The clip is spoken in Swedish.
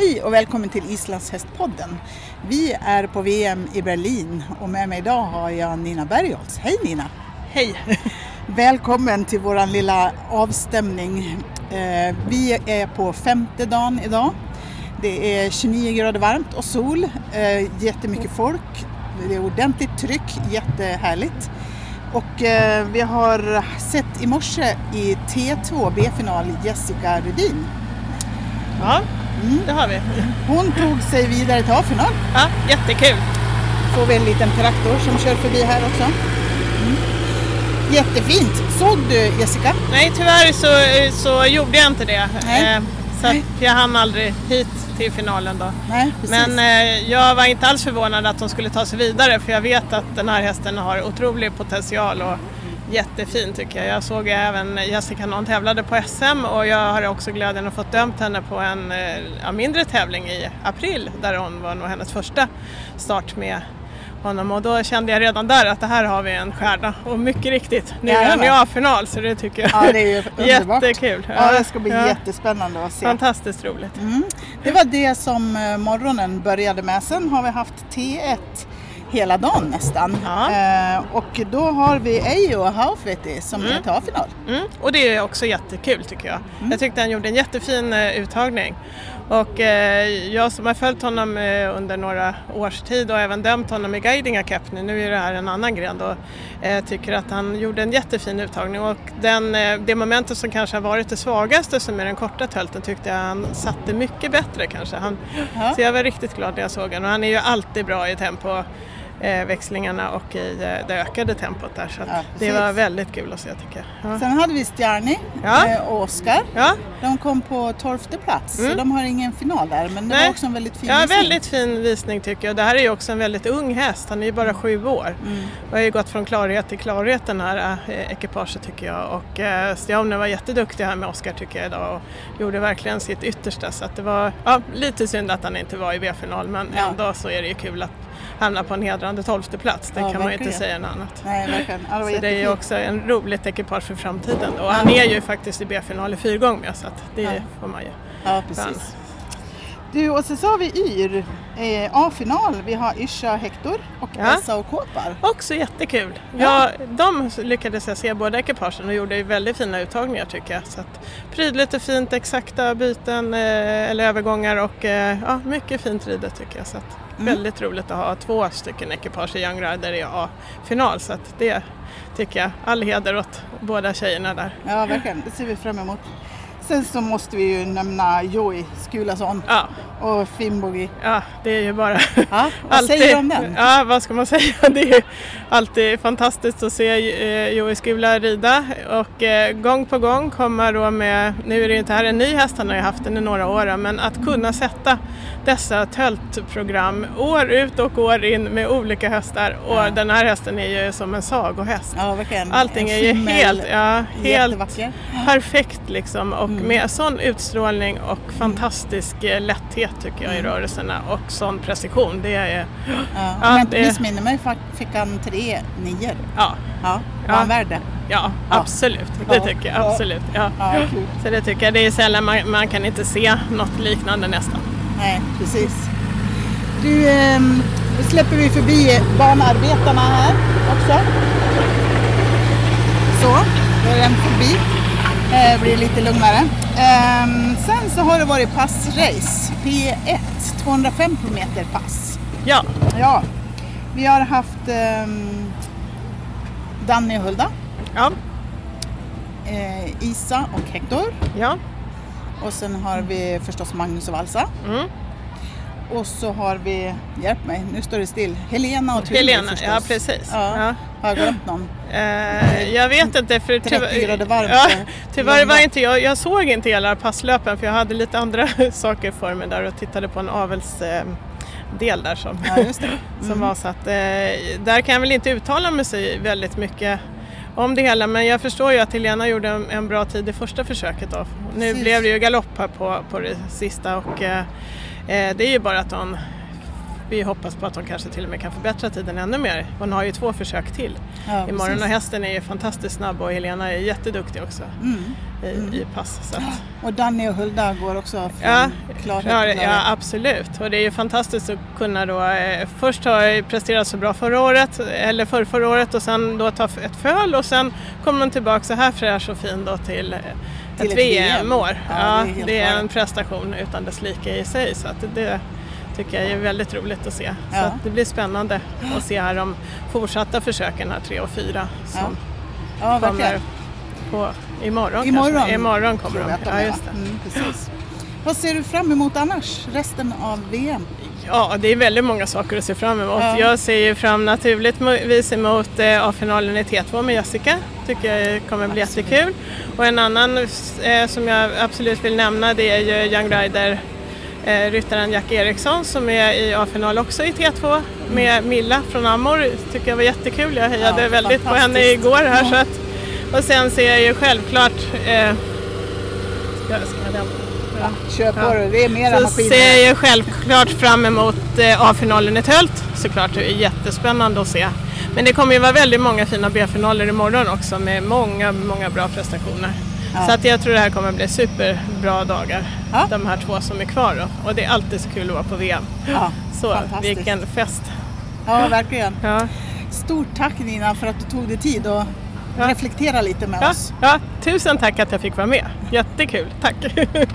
Hej och välkommen till Islandshästpodden. Vi är på VM i Berlin och med mig idag har jag Nina Bergholtz. Hej Nina! Hej! Välkommen till vår lilla avstämning. Eh, vi är på femte dagen idag. Det är 29 grader varmt och sol, eh, jättemycket folk, det är ordentligt tryck, jättehärligt. Och eh, vi har sett i morse i T2 B-final Jessica Rudin. Ja, det har vi. Hon tog sig vidare till A-final. Ja, jättekul. Får vi en liten traktor som kör förbi här också. Mm. Jättefint! Såg du Jessica? Nej, tyvärr så, så gjorde jag inte det. Nej. Eh, så att jag hann aldrig hit till finalen då. Nej. Men eh, jag var inte alls förvånad att hon skulle ta sig vidare för jag vet att den här hästen har otrolig potential och jättefin tycker jag. Jag såg även Jessica när hon tävlade på SM och jag har också glädjen att få dömt henne på en eh, ja, mindre tävling i april där hon var nog hennes första start med honom och då kände jag redan där att det här har vi en stjärna och mycket riktigt, nu är han i. A-final så det tycker jag Ja, det är underbart. jättekul. Ja, det ska bli Ja. jättespännande att se. Fantastiskt roligt. Mm. Det var det som eh, morgonen började med. Sen har vi haft T1 hela dagen nästan. Ja. Eh, och då har vi Ejo Haufveti som är till A-final. Mm, och det är också jättekul tycker jag. Jag tyckte han gjorde en jättefin eh, uttagning. Och eh, jag som har följt honom eh, under några års tid och även dömt honom i Guidinga Cup nu, är det här en annan gren då, eh, tycker att han gjorde en jättefin uttagning och den, det momentet som kanske har varit det svagaste som är den korta tölten tyckte jag han satte mycket bättre kanske. Han, Ja. Så jag var riktigt glad när jag såg honom och han är ju alltid bra i tempo växlingarna och i eh, det ökade tempot där så Ja, det var väldigt kul att se tycker jag. Ja. Sen hade vi Stjarni Ja. eh, och Oskar. Ja, De kom på tolfte plats så Mm. de har ingen final där men det Nej. var också en väldigt fin ja visning. väldigt fin visning tycker jag. Det här är ju också en väldigt ung häst, han är ju bara sju år. Mm. Och har ju gått från klarhet till klarhet den här eh, ekipaget tycker jag. Och eh, Stjaune var jätteduktig här med Oskar tycker jag idag och gjorde verkligen sitt yttersta. Så att det var ja, lite synd att han inte var i B-final men ändå så är det ju kul att hamna på en hedrande tolfte plats. Det Ja, kan man ju inte säga något annat. Nej, verkligen. Ja, det Så det är ju också en roligt ekipage för framtiden. Och han är ju faktiskt i B-final i fyrgång med så att det Ja. får man ju. Ja, precis. Du, och så så har vi Yr, eh, A-final. Vi har Yrsa Hector och Ja. Essa och Kåpar. Också jättekul. Ja. Ja. de lyckades jag se båda ekipagen och gjorde väldigt fina uttagningar tycker jag. Så att, prydligt och fint, exakta byten eh, eller övergångar och eh, ja, mycket fint ridet tycker jag. Så att, Mm. Väldigt roligt att ha två stycken ekipage i Young Rider i A-final så att det tycker jag. All heder åt båda tjejerna där. Ja, verkligen. Det ser vi fram emot. Sen så måste vi ju nämna Joey Skulason Ja, och Finnbogi. ja det är ju bara Ja, vad säger du om den? Ja, vad ska man säga? Det är ju alltid fantastiskt att se eh, Joey Skula rida och eh, gång på gång komma då med, nu är det ju inte här en ny häst, han har ju haft den i några år, men att kunna sätta dessa töltprogram år ut och år in med olika hästar och Ja. den här hästen är ju som en sagohäst. Ja, verkligen. Allting är ju helt, ja, helt perfekt liksom och. Med sån utstrålning och fantastisk eh, lätthet tycker jag i Mm. rörelserna och sån precision. Det är, Ja. Ja, Om jag inte missminner mig fick han tre nior. ja, Ja, var han värd det? ja, absolut. Det tycker jag Ja. absolut. Ja. Så det tycker jag, det är sällan man, man kan inte se något liknande nästan. Nej, precis. Du, ehm, då släpper vi förbi banarbetarna här också. Så, då är den förbi. Eh, blir lite lugnare. Ehm, sen så har det varit passrace, P1, 250 meter pass. Ja, Ja, vi har haft um, Danny och Hulda, ja, eh, Isa och Hector. ja. Och sen har vi förstås Magnus och Valsa. Mm. Och så har vi, hjälp mig, nu står det still, Helena och Turid Helena, förstås. ja precis. Ja. Ja. Har jag glömt någon? Eh, jag vet inte för 30 grader varmt Ja, tyvärr var inte jag, jag såg inte hela passlöpen för jag hade lite andra saker för mig där och tittade på en avelsdel del där som, Ja, det. som Mm. var så att eh, där kan jag väl inte uttala mig så väldigt mycket om det hela men jag förstår ju att Helena gjorde en, en bra tid i första försöket då. Nu Precis. blev det ju galopp här på, på det sista och eh, eh, det är ju bara att hon vi hoppas på att hon kanske till och med kan förbättra tiden ännu mer. Hon har ju två försök till Ja, imorgon precis. och hästen är ju fantastiskt snabb och Helena är jätteduktig också. Mm. i, Mm. i pass. Att, Och Danny och Hulda går också från Ja, klarhet Ja, till ja, klarhet. absolut. Och det är ju fantastiskt att kunna då eh, först ha presterat så bra förra året eller för förra året och sen då ta ett föl och sen kommer man tillbaka så här fräsch och fin då till eh, Till ett ett VM. VM-år. Ja, Ja, det är det är en prestation utan dess like i sig så att det tycker jag är väldigt roligt att se. Så Ja. att det blir spännande att se här de fortsatta försöken här tre och fyra som Ja, kommer verkligen. på imorgon. Imorgon, kanske. Imorgon kommer de. de Ja, just det. Mm, precis. Vad ser du fram emot annars, resten av VM? Ja, det är väldigt många saker att se fram emot. Ja. Jag ser ju fram naturligtvis emot eh, A-finalen i T2 med Jessica. Tycker jag kommer bli Absolut. jättekul. Och en annan eh, som jag absolut vill nämna det är ju Young Rider eh, ryttaren Jack Eriksson som är i A-final också i T2 med Milla från Amor. Tycker jag var jättekul. Jag hejade Ja, väldigt på henne igår här. Ja. Så att, och sen ser jag ju självklart eh, jag ska jag dämpa? Ja. Kör på Ja. det, är mera Så maskiner. ser jag självklart fram emot eh, A-finalen i Tölt. Såklart, det är jättespännande att se. Men det kommer ju vara väldigt många fina B-finaler imorgon också med många, många bra prestationer. Ja. Så att jag tror det här kommer bli superbra dagar, Ja. de här två som är kvar. Då. Och det är alltid så kul att vara på VM. Ja, Så vilken fest! Ja, verkligen. Ja. Stort tack Nina för att du tog dig tid och reflektera lite med oss. ja, tusen tack att jag fick vara med. Jättekul, tack!